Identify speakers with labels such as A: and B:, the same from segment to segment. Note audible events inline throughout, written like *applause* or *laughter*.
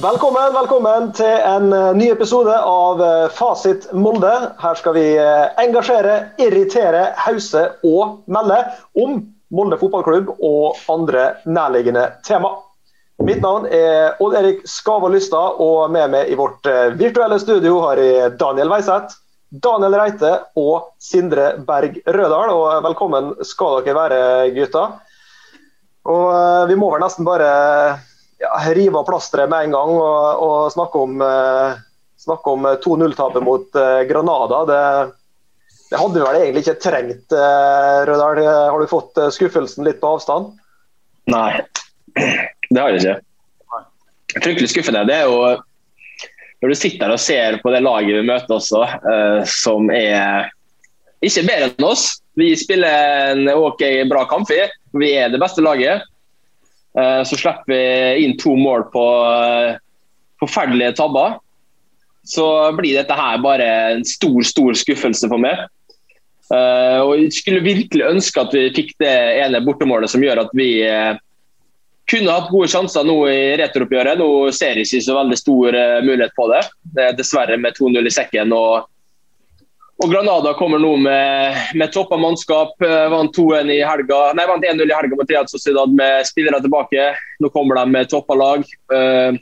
A: Velkommen, velkommen til en eh, ny episode av eh, Fasit Molde. Her skal vi eh, engasjere, irritere, hause og melde om Molde fotballklubb og andre nærliggende tema. Mitt navn er Odd Erik Skava Lystad, og med meg i vårt virtuelle studio har jeg Daniel Weiseth, Daniel Reite og Sindre Berg Rødal. Og velkommen skal dere være, gutter. Og vi må vel nesten bare ja, rive av plasteret med en gang og, og snakke om, eh, snakke om 2-0-tapet mot eh, Granada. Det, det, hadde vi vel egentlig ikke trengt, eh, Rødal. Har du fått eh, skuffelsen litt på avstand?
B: Nei, det har jeg ikke. Fryktelig skuffende. Det er jo når du sitter og ser på det laget vi møter også, eh, som er ikke bedre enn oss. Vi spiller en ok bra kamp. Vi er det beste laget. Eh, så slipper vi inn to mål på eh, forferdelige tabber. Så blir dette her bare en stor, stor skuffelse for meg. Eh, og Jeg skulle virkelig ønske at vi fikk det ene bortemålet som gjør at vi kunne hatt gode sjanser nå i returoppgjøret. Nå ser jeg ikke så veldig stor mulighet på det. Det er dessverre med 2-0 i sekken. og og Granada kommer nå med, med toppa mannskap. Eh, vant 2-1 i helga. Nei, vant 1-0 i helga mot Real Sociedad med spillere tilbake. Nå kommer de med toppa lag. Uh,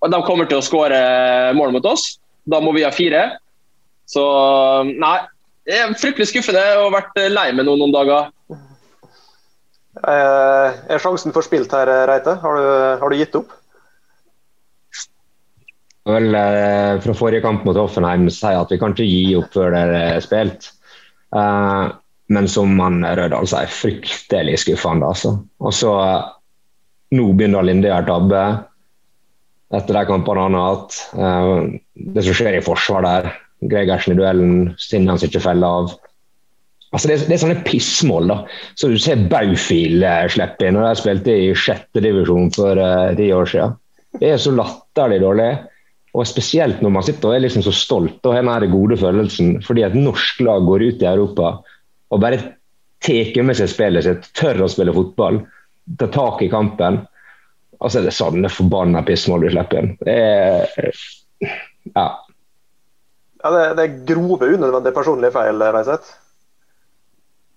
B: og De kommer til å skåre mål mot oss. Da må vi ha fire. Så nei, det er fryktelig skuffende og vært lei meg nå noen dager.
A: Uh, er sjansen forspilt her, Reite? Har du, har du gitt opp?
C: Vel eh, fra forrige kamp mot Offenheim si at vi kan ikke gi opp før det er spilt. Uh, men som han Rødahl sier, fryktelig skuffende. altså. Og så uh, Nå begynner Linde å tabbe etter de kampene han har hatt. Uh, det som skjer i forsvar der, Gregersen i duellen, sinnet hans ikke feller av. Altså det, er, det er sånne pissmål. da. Så Du ser Baufil slippe inn, og de spilte i sjette divisjon for ti år siden. Det er så latterlig dårlig. Og Spesielt når man sitter og er liksom så stolt og har den gode følelsen fordi et norsk lag går ut i Europa og bare tar med seg spillet sitt, tør å spille fotball, tar tak i kampen. Og så er det sånne forbanna pissmål du slipper inn. Det er ja.
A: ja det, det, er grove, unødvendige personlige feil, Reiseth?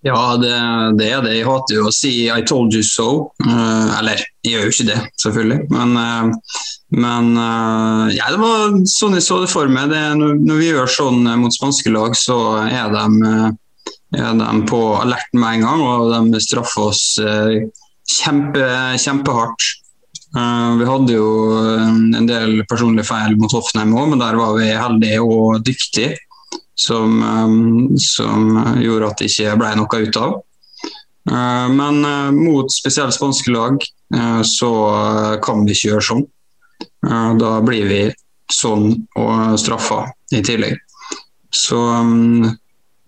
D: Ja, det, det, er det. Jeg hater jo å si 'I told you so'. Uh, eller, jeg gjør jo ikke det, selvfølgelig. Men uh, men uh, ja, det var sånn jeg så det for meg. Det, når, når, vi gjør sånn eh, mot spanske lag, så er de, uh, er de, på alerten med en gang, og de straffer oss uh, kjempe, kjempehardt. vi hadde jo en del personlige feil mot Hoffenheim òg, men der var vi heldige og dyktige. Som, um, som gjorde at det ikke ble noe ut av. men mot spesielt spanske lag så kan vi ikke gjøre sånn. Da blir vi sånn og straffa i tillegg. Så um,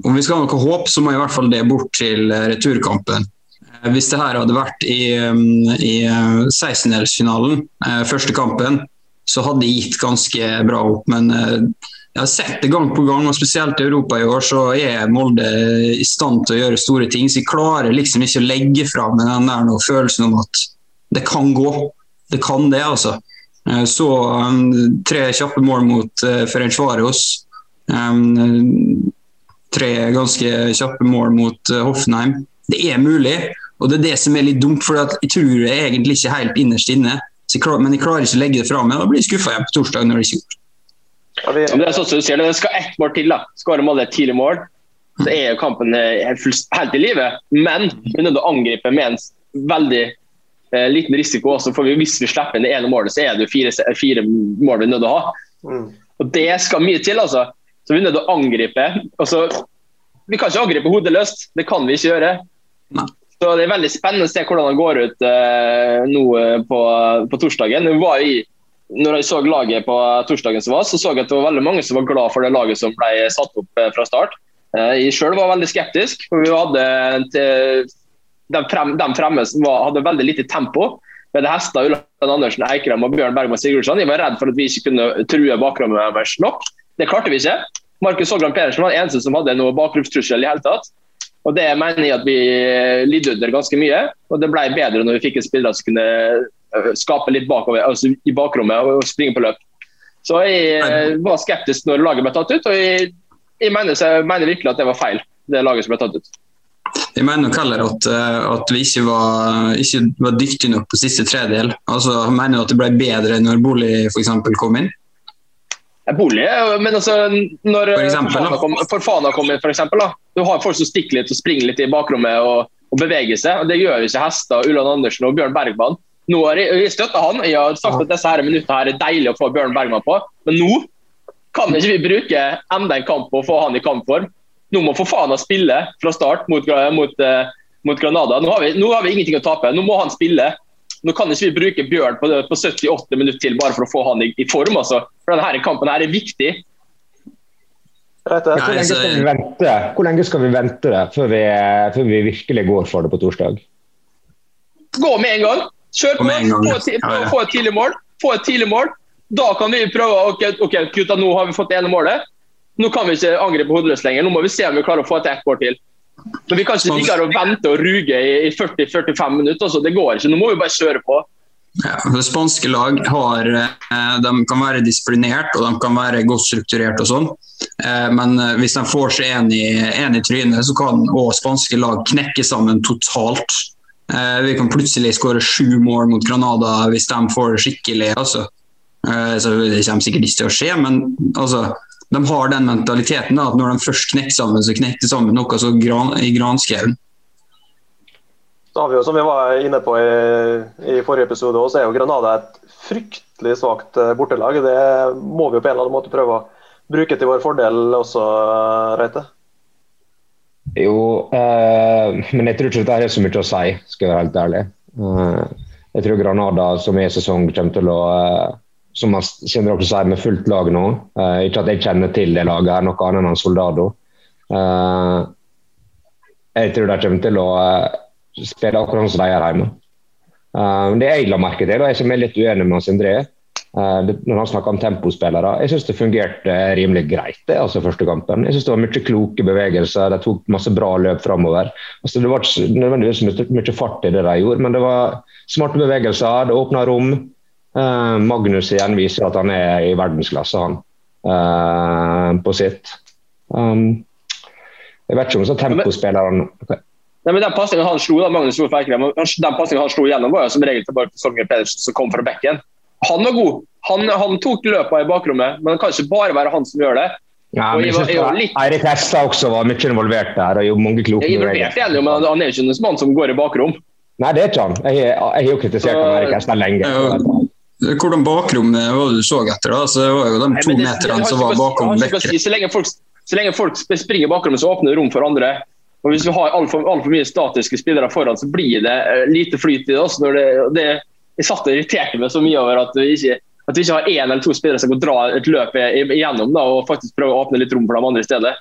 D: om vi skal ha noe håp, så må i hvert fall det bort til eh, returkampen. Eh, hvis det her hadde vært i, um, i 16-delsfinalen, eh, første kampen, så hadde det gitt ganske bra opp. Men jeg har sett det gang på gang, og spesielt i Europa i år, så er Molde i stand til å gjøre store ting. Så jeg klarer liksom ikke å legge fram den der følelsen om at det kan gå. Det kan det, altså. Eh, så um, tre kjappe mål mot uh, Ferencvaros. Um, tre ganske kjappe mål mot uh, Hoffenheim. Det er mulig, og det er det som er litt dumt. for jeg tror det er egentlig ikke helt innerst inne. Men jeg klarer ikke å legge det fra meg. Da blir jeg skuffa igjen på torsdag. når det ikke gjort.
B: det er sånn som du sier, det skal ett mål til. da. Skårer Molde et tidlig mål, så er jo kampen helt, i live. Men vi er nødt til å angripe med en veldig eh, liten risiko. også, for Hvis vi slipper inn det ene målet, så er det jo fire, fire mål vi er nødt til å ha. Mm. Og Det skal mye til. altså. Så Vi er nødt til å angripe. Altså, vi kan ikke angripe hodeløst, det kan vi ikke gjøre. Nei. Så Det er veldig spennende å se hvordan det går ut eh, nå eh, på, på torsdagen. Jeg, når jeg så laget på torsdagen som var, så så jeg at det var veldig mange som var glad for det laget som ble satt opp eh, fra start. Eh, jeg selv var veldig skeptisk. for Vi hadde til de, frem, de fremme var, hadde veldig lite tempo. Med det hester Ulland Andersen, Eikrem og Bjørn Bergman Sigurdsson. Jeg var redd for at vi ikke kunne true bakrommet deres nok. Det klarte vi ikke. Markus Sogran Pedersen var den eneste som hadde noe bakromstrussel i hele tatt. Og Det mener jeg at vi lidde under ganske mye. og Det ble bedre når vi fikk en spiller som kunne eh, skape litt bakover, altså i bakrommet og springe på løp. Så jeg eh, var skeptisk når laget ble tatt ut, og jeg, jeg mener, mener virkelig at det var feil, det laget som ble tatt ut.
D: Jeg mener nok heller at, eh, at vi ikke var, ikke var dyktige nok på siste tredel. Altså, jeg mener at det ble bedre når Bolig f.eks. kom inn.
B: Bolig, men altså når
D: For eksempel,
B: Forfana kom, kom inn, da. Du har folk som stikker litt og springer litt i bakrommet og, og beveger seg. og Det gjør jo ikke Hestad, Ulland Andersen og Bjørn Bergman. Nå har jeg, jeg støtta han. Jeg har sagt at disse her minuttene her er deilig å få Bjørn Bergman på, men nå kan ikke vi bruke enda en kamp på å få han i kampform. Nå må Fofana spille fra start mot, mot, uh, mot Granada. Nå har, vi, nå har, vi, ingenting å tape. Nå må han spille. Nå kan ikke vi bruke Bjørn på, på 78 minutter til bare for å få han i, i form. Altså. For denne kampen her er viktig.
C: Hvor lenge, skal vi vente, Hvor lenge skal vi vente det før vi, før vi virkelig går for det på torsdag?
B: Gå med en gang. Kjør på. Få, få, et tidlig mål. Få et tidlig mål. Da kan vi prøve ok, ok, gutta, nå har vi fått det ene målet. Nå kan vi ikke angripe hodeløst lenger. Nå må vi se om vi klarer å få til ett mål til. Men vi kan ikke ligge her og vente og ruge i 40-45 minutter. Altså. Det går ikke. Nå må vi bare kjøre på.
D: Ja, Spanske lag har, eh, de kan være disiplinert og de kan være godt strukturert. og sånn. Eh, men eh, hvis de får seg en i, en i trynet, så kan også spanske lag knekke sammen totalt. Vi kan plutselig skåre sju mål mot Granada hvis de får det skikkelig. altså. Så det kommer sikkert ikke til å skje, men altså, de har den mentaliteten da, at når de først knekker sammen, så knekker de sammen noe så gran, i granskauen.
A: Så har vi jo, som vi var inne på i, i forrige episode, også, er jo Granada et fryktelig svakt eh, bortelag. Det må vi jo på en eller annen måte prøve å bruke til vår fordel også, Reite?
C: Jo, eh, men jeg tror ikke dette er så mye å si, skal jeg være helt ærlig. Eh, jeg tror Granada som er sesong kommer til å eh, som man kjenner også sier, med fullt lag nå. Uh, ikke at jeg kjenner til det laget, her, noe annet enn Soldado. Uh, jeg tror de kommer til å uh, spille akkurat som de gjør hjemme. det jeg la merke til, og jeg som er litt uenig med Sindre, når han snakker om tempospillere, jeg syns det fungerte rimelig greit det, altså første kampen. Jeg synes Det var mye kloke bevegelser, de tok masse bra løp framover. Altså, det var ikke nødvendigvis mye fart i det de gjorde, men det var smarte bevegelser, det åpna rom. Uh, Magnus igjen viser at han er i verdensklasse, han. Uh, på sitt. Um, jeg vet ikke om så tempospilleren okay.
B: Nei, men Den pasningen han slo da, Magnus den pasningen han slo gjennom, var jo som regel tilbake til Solveig Pedersen som kom fra bekken. Han var god. Han, han tok løpene i bakrommet, men det kan ikke bare være han som gjør det.
C: Ja, men jeg jeg var, litt... Eirik Hessa også var mye involvert der. og mange kloke
B: jeg er involvert igjen, men Han er jo ikke en mann som går i bakrom.
C: Nei, det er ikke han. Jeg har jo kritisert så... Eirik Hessa lenge.
D: Hvordan bakrom var det du så etter? da? Så det var jo de to Nei, det, meterne som var bakom
B: Bekker. Si. Så, lenge folk, så lenge folk springer bakrommet, så åpner det rom for andre. Og Hvis vi har altfor alt for mye statiske spillere foran, så blir det uh, lite flyt i. Også når det, det jeg satt og irriterte meg så mye over at vi ikke, at vi ikke har én eller to spillere som kan dra et løp igjennom da, og faktisk prøve å åpne litt rom for de andre i stedet.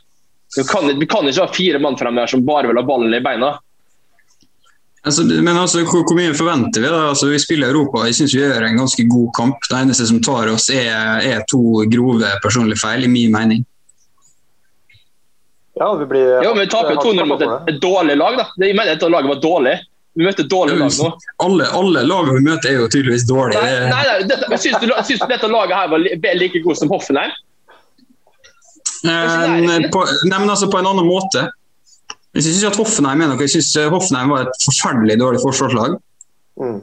B: Vi kan, vi kan ikke ha fire mann frem her som bare vil ha ballen i beina.
D: Altså, men altså, hvor, hvor, mye forventer vi? da? Altså, vi spiller Europa. Jeg syns vi gjør en ganske god kamp. Det eneste som tar oss, er, er to grove personlige feil, i min mening.
A: Ja, vi blir...
B: Jo, men vi taper 200 mot et, dårlig lag. da. Jeg mener at laget var dårlig. Vi møter dårlige lag nå.
D: Alle, alle lag vi møter er jo tydeligvis dårlige.
B: Nei, nei, nei dette, syns, du, syns du dette laget her var like godt som Hoffenheim?
D: Eh, på, nei, men altså på en annen måte. Jeg syns at Hoffenheim er noe. Jeg synes eh, Hoffenheim var et forferdelig dårlig forsvarslag. Mm.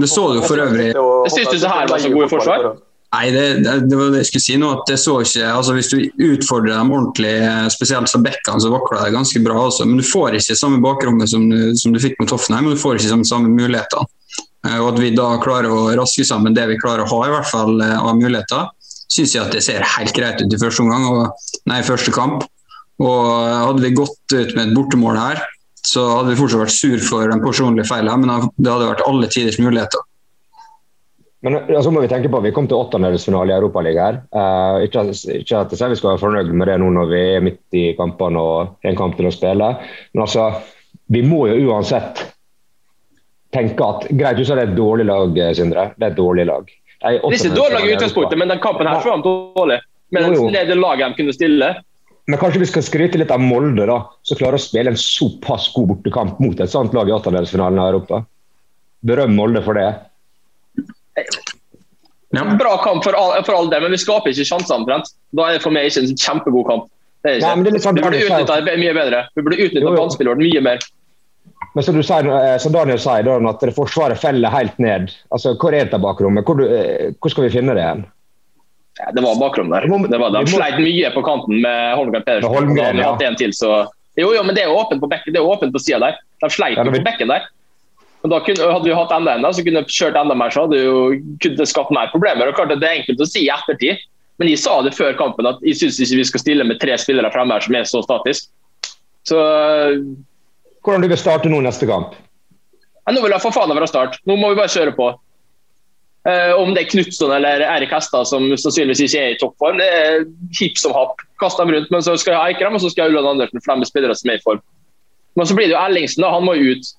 D: Det så du for øvrig.
B: Jeg syns du det her var så gode forsvar?
D: Nei, det, det, det, var det jeg skulle si nå. at det så ikke, altså Hvis du utfordrer dem ordentlig, eh, spesielt som bekkene, så vakler det ganske bra også. Men du får ikke samme bakrommet som du, som du fikk mot Hoffenheim, og du får ikke samme, samme mulighetene. Eh, og At vi da klarer å raske sammen det vi klarer å ha i hvert fall av muligheter, syns jeg at det ser helt greit ut i første omgang, og, nei, første kamp. Og Hadde vi gått ut med et bortemål her, så hadde vi fortsatt vært sur for den personlige feilen, men det hadde vært alle tiders muligheter.
C: Men så må vi tenke på, Vi kom til åttendedelsfinale i Europaligaen. Uh, ikke, ikke at vi skal være fornøyd med det nå når vi er midt i kampene og en kamp til å spille, men altså, vi må jo uansett tenke at Greit, du sa det er et dårlig lag, Sindre. Det er et dårlig lag.
B: Det er ikke dårlig lag i utgangspunktet, men den kampen her var dårlig. Med det laget de kunne stille
C: men kanskje vi skal skryte litt av Molde, da, som klarer å spille en såpass god bortekamp mot et sånt lag i åttendedelsfinalen av Europa? Berøm Molde for det.
B: Ja. Bra kamp for all, for all det, men vi skaper ikke sjanser omtrent. Da er det for meg ikke en kjempegod kamp. Det er ikke.
C: Nei, det er sånn,
B: vi burde utnytta det mye bedre. Vi burde utnytta vannspillet vårt mye mer.
C: Men som, sier, eh, som Daniel sier, at Forsvaret feller helt ned. Altså, Hvor er dette bakrommet? Hvor, eh, hvor skal vi finne det igjen?
B: Ja, det var bakrom der. Det var, de sleit mye på kanten med Holmgren Pedersen.
C: Holmgren,
B: hadde hatt en til, så... Jo, jo, men det er åpent på bekken, det er åpent på sida der. De sleit ja, vi... på bekken der. Men da kunne, Hadde vi hatt enda en, så kunne vi kjørt enda mer, så hadde vi kunne skapt mer problemer. og klart at Det er enkelt å si i ettertid, men jeg sa det før kampen at jeg syns ikke vi skal stille med tre spillere fremme her som er så statisk. Så
C: Hvordan du vil starte nå neste kamp?
B: Ja, nå vil jeg få faen være start. Nå må vi bare kjøre på. Uh, om det er Knutson eller Erik Hestad som sannsynligvis ikke er i toppform, det er hipp som happ. Kast dem rundt. Men så skal jeg Eikrem og så skal jeg Ulland Andersen, for de spillere som er i form. Men så blir det jo Ellingsen, da. Han må ut.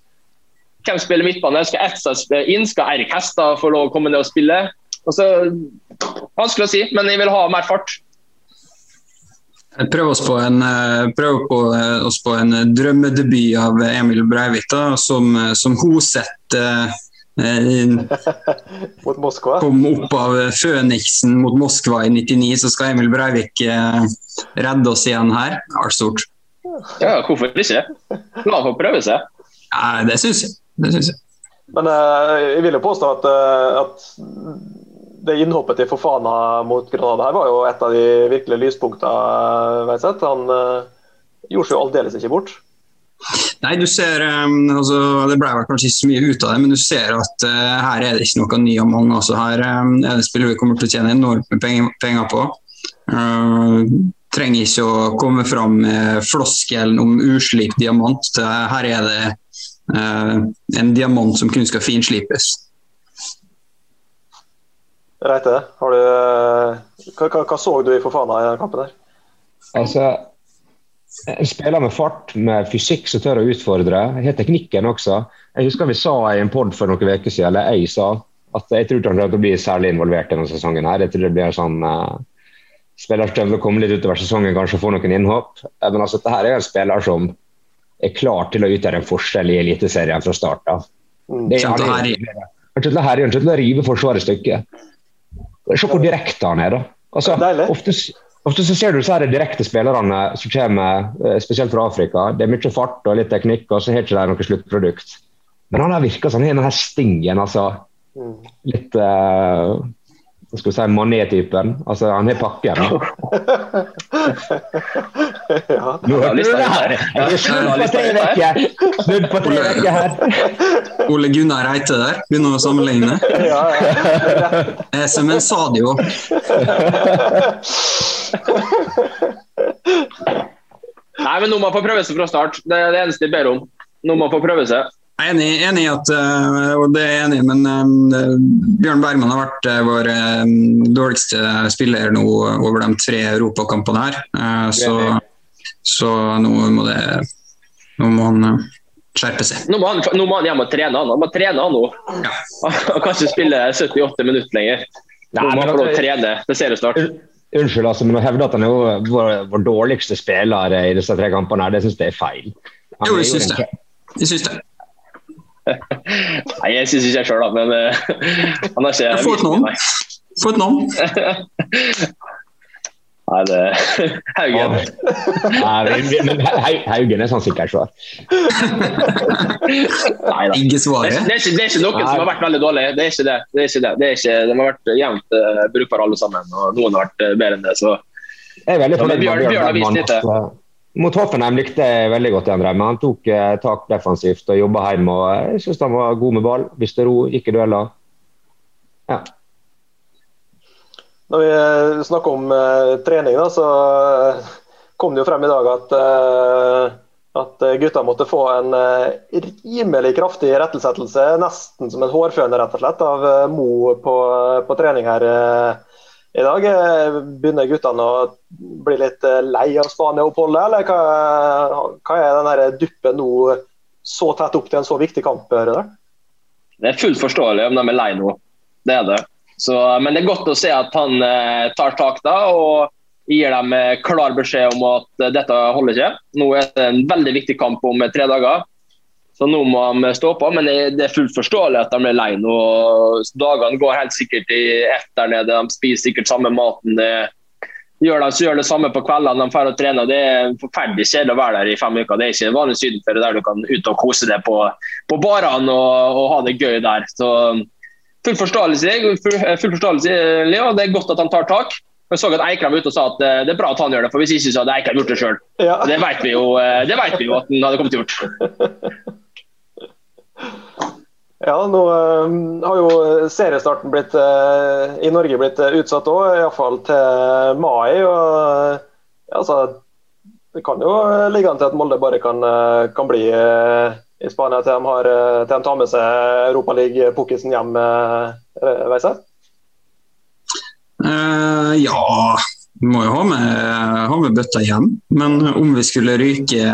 B: Hvem spiller midtbane? Skal Etsa inn? Skal Erik Hestad få lov å komme ned og spille? Altså, vanskelig å si, men jeg vil ha mer fart.
D: Prøv oss på en, eh, prøv på eh, oss på en drømmedebut av Emil Breivik, da, som, som Hoseth
A: mot Moskva?
D: Kom opp av Føniksen mot Moskva i 99, så skal Emil Breivik eh, redde oss igjen her. Arstort.
B: Ja, hvorfor ikke? La få prøve seg.
D: Ja, det syns jeg. Det synes jeg.
A: Men uh, jeg vil jo påstå at, uh, at det innhoppet til Fofana mot Granada her var jo et av de virkelig lyspunktene. Han uh, gjorde seg jo aldeles ikke bort.
D: Nei, du ser um, altså, Det ble vel kanskje ikke så mye ut av det, men du ser at uh, her er det ikke noe ny mange. Altså, her um, er det spillere vi kommer til å tjene enormt med penger, penger på. Uh, trenger ikke å komme fram med floskelen om uslipt diamant. Her er det uh, en diamant som kun skal finslipes.
A: Reite, har du, hva, hva, hva, så du i Fofana i kampen? der?
C: Altså, en spiller med fart, med fysikk som tør å utfordre. Har teknikken også. Jeg husker vi sa i en pod for noen uker siden, eller jeg sa, at jeg tror ikke han kommer til å bli særlig involvert denne sesongen. her. Jeg tror det blir en sånn uh, spiller som kommer til å komme litt utover sesongen, kanskje få noen innhopp. Eh, men altså, dette her er en spiller som er klar til å utgjøre en forskjell i Eliteserien fra start av.
D: Mm. Det er, han
C: han til å rive Forsvaret i stykker. Se hvor direkte han er, da. Altså, ofte, Ofte så ser du så her direkte spillerne som kommer, eh, spesielt fra Afrika. Det er mye fart og litt teknikk, og så har ikke de noe sluttprodukt. Men han har virka sånn, han har denne stingen. altså mm. Litt uh, hva skal vi si, Mané-typen. Altså, han har pakken. ja. *laughs* Nå hørte du det her! Jeg er snudd på tre uker! Snudd på tre uker her.
D: Ole Gunnar Reite der, begynner å sammenligne. *laughs* ja, ja. Som en Sadio. *laughs*
B: Nei, men nå må man få prøve seg fra start. Det er det eneste jeg ber om. Nå må man få prøve seg.
D: Jeg er enig, enig i at uh, og det er jeg enig men uh, Bjørn Bergman har vært uh, vår dårligste spiller nå over de tre europakampene her. Så, så, nå må det Nå må han skjerpe seg.
B: Nå må han, nå må han hjem og trene. Han Han må trene han nå. Ja. Han kan ikke spille 78 minutter lenger. Nå må han få lov å trene. Det ser du snart.
C: Unnskyld, altså, men å hevde at han er vår, vår dårligste spiller i disse tre kampene, her, det syns jeg er feil.
D: Han jo, jeg syns det. Jeg syns det.
B: Nei, jeg syns ikke jeg sjøl, da, men uh, han har ikke
D: Få et navn. Få et navn.
B: Nei, det Haugen.
C: Nei, men Haugen er sånn sikkert svar.
B: Nei da.
D: Ikke svaret?
B: Det, det, er det er ikke noen som har vært veldig dårlig. Det er ikke det. det, er ikke det. det er ikke, de har vært jevnt uh, brukbare alle sammen, og noen har vært uh, bedre enn det. så
C: jeg er veldig fornøyd med Bjørn, Bjørn har vist litt det. Mot Hoffenheim likte jeg veldig godt det han. Han tok eh, tak defensivt og jobba hjem. og Jeg syns han var god med ball. Viste ro, gikk i dueller. Ja.
A: Når vi eh, snakker om eh, trening, da, så uh, kom det jo frem i dag at, eh, at gutta måtte få en rimelig kraftig rettelsettelse, nesten som en hårføner rett og slett, av Mo på, på trening her i dag. Eh, begynner guttene å bli litt eh, lei av Spania-oppholdet, eller hva, hva, er den duppen nå så tett opp til en så viktig kamp? Rødder?
B: Det er fullt forståelig om de er lei nå, det er det. Så, men det er godt å se at han eh, tar tak da og gir dem eh, klar beskjed om at dette holder ikke. Nå er det en veldig viktig kamp om tre dager. Så nå må de stå på. Men det er fullt forståelig at de er lei nå. Dagene går helt sikkert i ett der nede. De spiser sikkert samme maten. Gjør de så gjør det samme på kveldene de drar og trener. Det er forferdelig kjedelig å være der i fem uker. Det er ikke en vanlig sydenferie der du kan ut og kose deg på, på barene og, og, ha det gøy der. Så full forståelse, full, full forståelse Leo. Det er godt at han tar tak. Jeg så at Eikram ute og sa at eh, det er bra at han gjør det, for hvis ikke så hadde Eikram gjort det sjøl. Ja. Det vet vi jo eh, det vet vi jo at han hadde kommet til å gjort. *laughs*
A: Ja, nå uh, har jo seriestarten blitt, uh, i Norge blitt uh, utsatt òg, iallfall til mai. og ja, altså, Det kan jo ligge an til at Molde bare kan, kan bli i Spania til de, har, til de tar med seg Europaliga-pukkisen hjem, Veise?
D: Uh, ja, vi må jo ha med, ha med bøtta hjem. Men om vi skulle ryke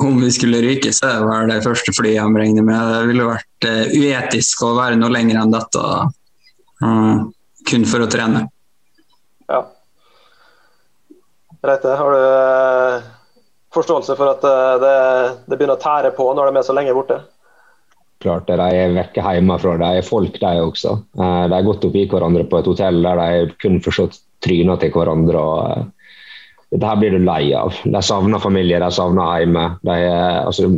D: om vi skulle ryke, så er det vel det første flyet han regner med. Det ville vært uh, uetisk å være noe lenger enn dette uh, kun for å trene.
A: Ja. Reite, har du forståelse for at det, det begynner å tære på når de er så lenge borte?
C: klart det. De er vekke hjemmefra. De er folk, de også. Eh, de har gått opp i hverandre på et hotell der de kun får se tryna til hverandre. og eh, Dette her blir du lei av. De savner familie, de savner hjemme. De er, altså,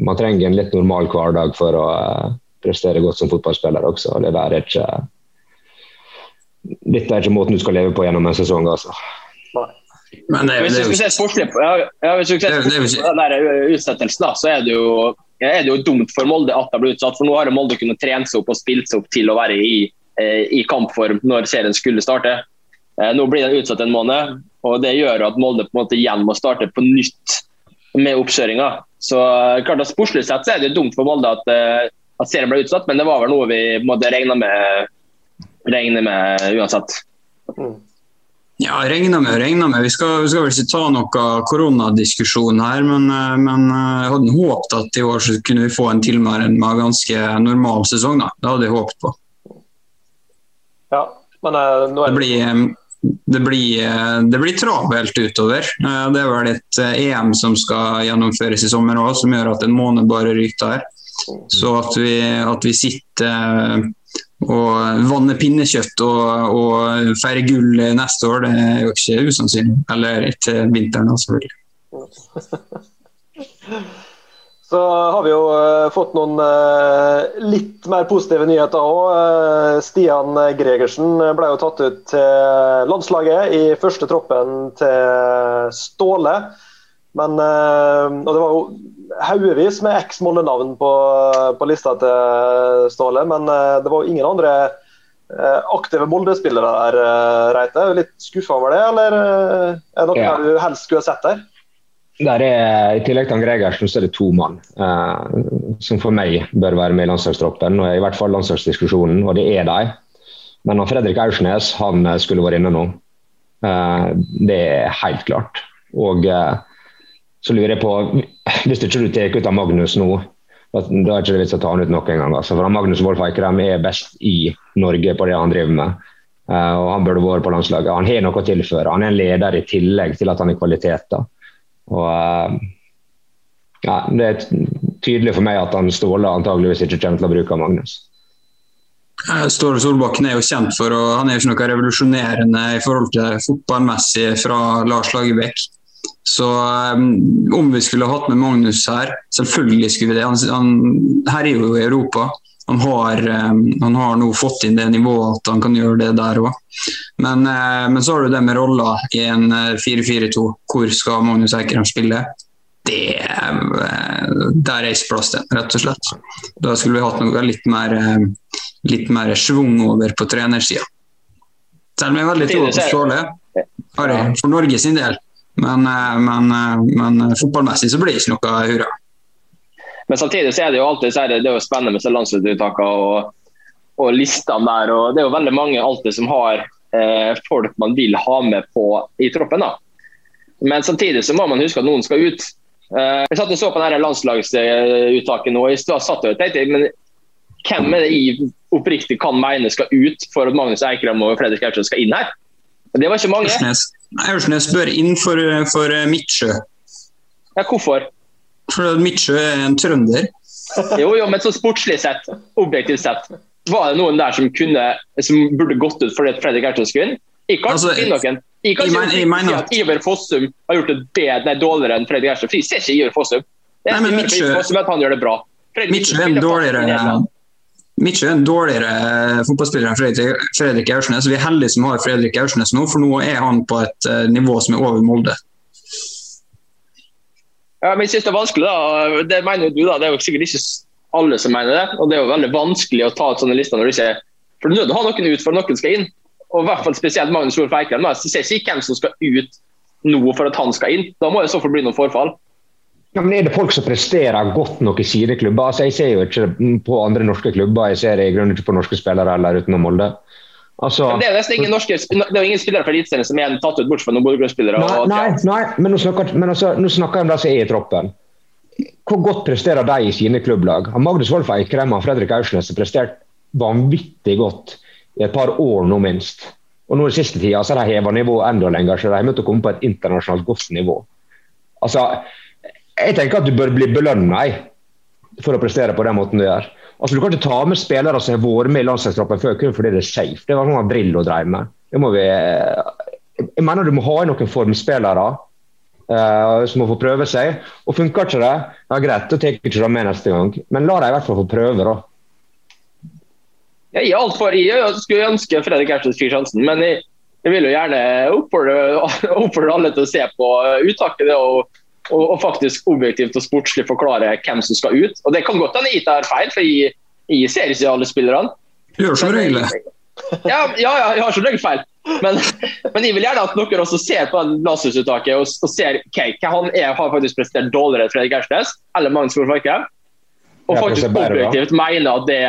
C: man trenger en litt normal hverdag for å eh, prestere godt som fotballspiller også. Det der er ikke Dette er ikke måten du skal leve på gjennom en sesong. altså.
B: Men det, hvis du skal se sportslig på, den utsettelsen, da, så er det jo er det jo dumt for Molde at de blir utsatt. For nå har Molde kunnet trene seg opp og spilt seg opp til å være i, eh, i kampform når serien skulle starte. Eh, nå blir den utsatt en måned, og det gjør at Molde på en måte igjen må starte på nytt med oppkjøringa. Så eh, klart at Sportslig sett så er det dumt for Molde at, at serien ble utsatt, men det var vel noe vi måtte regne med, regne med uansett. Mm.
D: Ja, regna med, regna med. Vi skal, vi skal vel ikke ta noe koronadiskusjon her, men, eh, men eh, jeg hadde håpet at i år så kunne vi få en tilnærmet ganske normal sesong. Da. Det hadde jeg håpet på.
A: Ja, men nå
D: er det... Blir, det blir, det blir travelt utover. Det er vel et EM som skal gjennomføres i sommer òg, som gjør at en måned bare ryker der. Så at vi, at vi sitter og vanner pinnekjøtt og, og feirer gull neste år, det er jo ikke usannsynlig. Eller etter vinteren, selvfølgelig. *laughs*
A: Så har vi jo uh, fått noen uh, litt mer positive nyheter òg. Eh, Stian Gregersen ble jo tatt ut til landslaget i første troppen til Ståle. Men, og det var jo haugevis med eks-Molde-navn på, på, lista til Ståle, men eh, det var jo ingen andre eh, aktive Molde-spillere der, eh, Reite. Litt skuffa over det, eller er det noe ja. du helst skulle ha sett der?
C: Der er, I tillegg til Gregersen så er det to mann eh, som for meg bør være med i landslagstroppen. og I hvert fall landslagsdiskusjonen, og det er de. Men Fredrik Aursnes han skulle vært inne nå. Eh, det er helt klart. Og eh, så lurer jeg på, hvis ikke du tar ut av Magnus nå, da er det ikke vits å ta han ut nok en gang. Altså. For Magnus Wolff Eikrem er best i Norge på det han driver med. Uh, og Han burde vært på landslaget. Han har noe å tilføre. Han er en leder i tillegg til at han har kvaliteter. Og, uh, ja, det er tydelig for meg at han Ståle antageligvis ikke kommer til å bruke Magnus.
D: Ståle Solbakken er jo kjent for og han er jo ikke noe revolusjonerende i forhold til fotballmessig fra Lars Lagerbäck. Så um, om vi skulle hatt med Magnus her, selvfølgelig skulle vi det. Han, han her er jo i Europa. Han har, um, han har, nå fått inn det nivået at han kan gjøre det der òg. Men, uh, men, så har du det med roller i en 4-4-2. Hvor skal Magnus Eikrem spille? Det, der er ikke plass til, rett og slett. Da skulle vi hatt noe litt mer, litt mer schwung over på trenersida. Selv om jeg er veldig tro på Ståle, for Norge sin del. Men, eh, men, eh, men eh, fotballmessig så blir det ikke noe hurra.
B: Men samtidig så er det jo alltid så det, det er jo spennende med landslagsuttakene og, og listene der. og Det er jo veldig mange alltid som har eh, folk man vil ha med på i troppen. da. Men samtidig så må man huske at noen skal ut. Eh, jeg satt og så på denne landslagsuttaket nå. Jeg satt og tenkte, men Hvem er det jeg oppriktig kan mene skal ut for at Magnus Eikram og Fredrik Aursson skal inn her? Det var ikke mange.
D: Aursnes bør inn for, for Midtsjø.
B: Ja, hvorfor?
D: For Midtsjø er en trønder. *laughs*
B: Jo, jo, men så sportslig sett, objektivt sett, var det noen der som kunne som burde gått ut fordi Fredrik Ertsen skulle inn? Jeg
D: Altså,
B: ikke noen. Jeg kan ikke si at Iver Fossum har gjort det bedre, nei, dårligere enn Fredrik. For jeg ser ikke Iver Fossum. Det
D: Nei,
B: er
D: men Midtsjø,
B: Fossum at han gjør det bra.
D: Midtsjø er en dårligere. Mitchell er en dårligere eh, fotballspiller enn Fredrik, Fredrik Aursnes. Vi er heldige som har Fredrik Aursnes nå, for nå er han på et eh, nivå som er over Molde.
B: Ja, men jeg synes det er vanskelig, da. Det mener jo du, da. Det er jo sikkert ikke alle som mener det. Og det er jo veldig vanskelig å ta ut sånne lister når du ikke For du er nødt å ha noen ut for at noen skal inn. Og i hvert fall spesielt Magnus Eikrem. Så Jeg ser ikke hvem som skal ut nå for at han skal inn. Da må det så fall bli noe forfall.
C: Ja, men Er det folk som presterer godt nok i sine klubber? Altså, jeg ser jo ikke på andre norske klubber. Jeg ser i grunnen ikke på norske spillere heller utenom Molde. Altså,
B: Men det er jo nesten ingen norske det er ingen spillere fra Eliteserien som er tatt ut, bortsett fra noen Bodø-Glimt-spillere.
C: nei, nei, nei, men nå snakker, men altså, nå snakker jeg om de som er i troppen. Hvor godt presterer de i sine klubblag? Magnus Wolff Eikrem og Fredrik Aursnes har prestert vanvittig godt i et par år nå, minst. Og nå i siste tida så har de heva nivået enda lenger, så de har å komme på et internasjonalt godt nivå. Altså, jeg tenker at du bør bli belønna for å prestere på den måten du gjør. Altså, Du kan ikke ta med spillere som har vært med i landslagstroppen før kun fordi det er safe. Det var noe Drillo drev med. Vi, jeg mener du må ha inn noen formspillere uh, som må få prøve seg. Og Funker ikke det, ja greit, da tar ikke det med neste gang. Men la dem i hvert fall få prøve. da.
B: Jeg gir alt for, jeg skulle ønske Fredrik Erstens fikk sjansen, men jeg, jeg vil jo gjerne oppfordre, *laughs* oppfordre alle til å se på uttaket det, og, og, og faktisk objektivt og sportslig forklare hvem som skal ut. Og Det kan godt hende jeg tar feil, for jeg, jeg ser ikke alle spillerne.
D: Du gjør som regel det.
B: Ja, ja, ja, jeg har som regel feil. Men, men jeg vil gjerne at noen også ser på landslagsuttaket og, og ser okay, hva han er, har faktisk prestert dårligere enn Fredrik Ersnes eller Magnus Eikrem. Og faktisk objektivt mener at det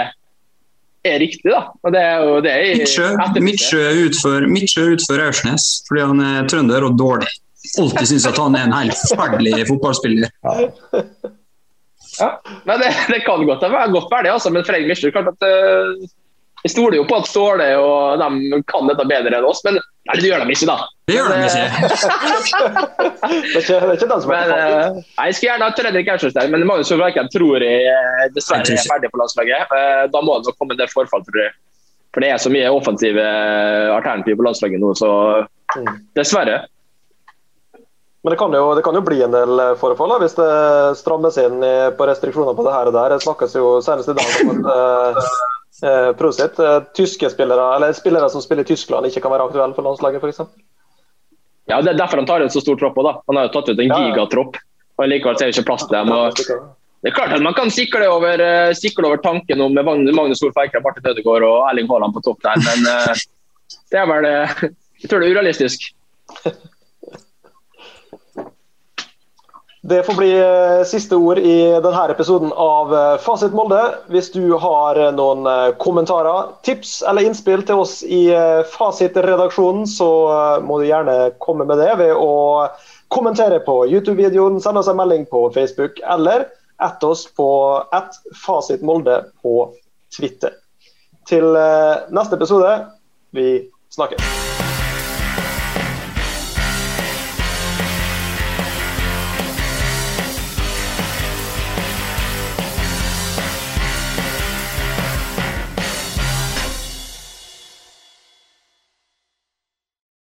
B: er riktig. da. Og det er jo det jeg
D: Midtsjø utfører er er Aursnes fordi han er trønder og dårlig. Alltid syns at han er en helt forferdelig fotballspiller.
B: Ja, men det, det kan godt være godt være det, altså. Men Fredrik Mischer, klart at eh, Jeg stoler jo på at Ståle og de kan dette bedre enn oss, men nei, det gjør de ikke, da.
D: Det gjør de
B: Men,
D: ikke. *laughs*
A: Det er ikke, det er ikke den som er
B: Men, eh, nei, jeg skulle gjerne hatt Fredrik Aursnes men Magnus Solveig tror jeg eh,
D: Jeg
B: dessverre er ferdig på landslaget. Eh, Da må det nok komme en del forfall, tror jeg. For det er så mye offensive alternativer alternativ på landslaget nå, så
A: Mm.
B: dessverre.
A: Men det kan, jo, det kan jo bli en del eh, forfall da, hvis det strammes inn på restriksjoner på det her og der. Det snakkes jo senest i dag om at eh, eh, Prosit, eh, tyske spillere, eller spillere som spiller i Tyskland, ikke kan være aktuelle for landslaget, f.eks.
B: Ja, Det er derfor han tar ut så stor tropp. også, da. Han har jo tatt ut en
A: Ja,
B: gigatropp, og likevel er det ikke plass til dem. og Det er klart at Man kan sikle over, sikle over tanken om Magnus Wolff Martin Ødegaard og Erling Haaland på topp der, men det er vel Jeg tror det er urealistisk.
A: Det får bli eh, siste ord i denne episoden av eh, Fasit Molde. Hvis du har eh, noen kommentarer, tips eller innspill til oss i Fasit-redaksjonen, så må du gjerne komme med det ved å kommentere på YouTube-videoen, sende oss en melding på Facebook, eller ett oss på ett Fasit Molde på Twitter. Til neste episode, vi snakkes.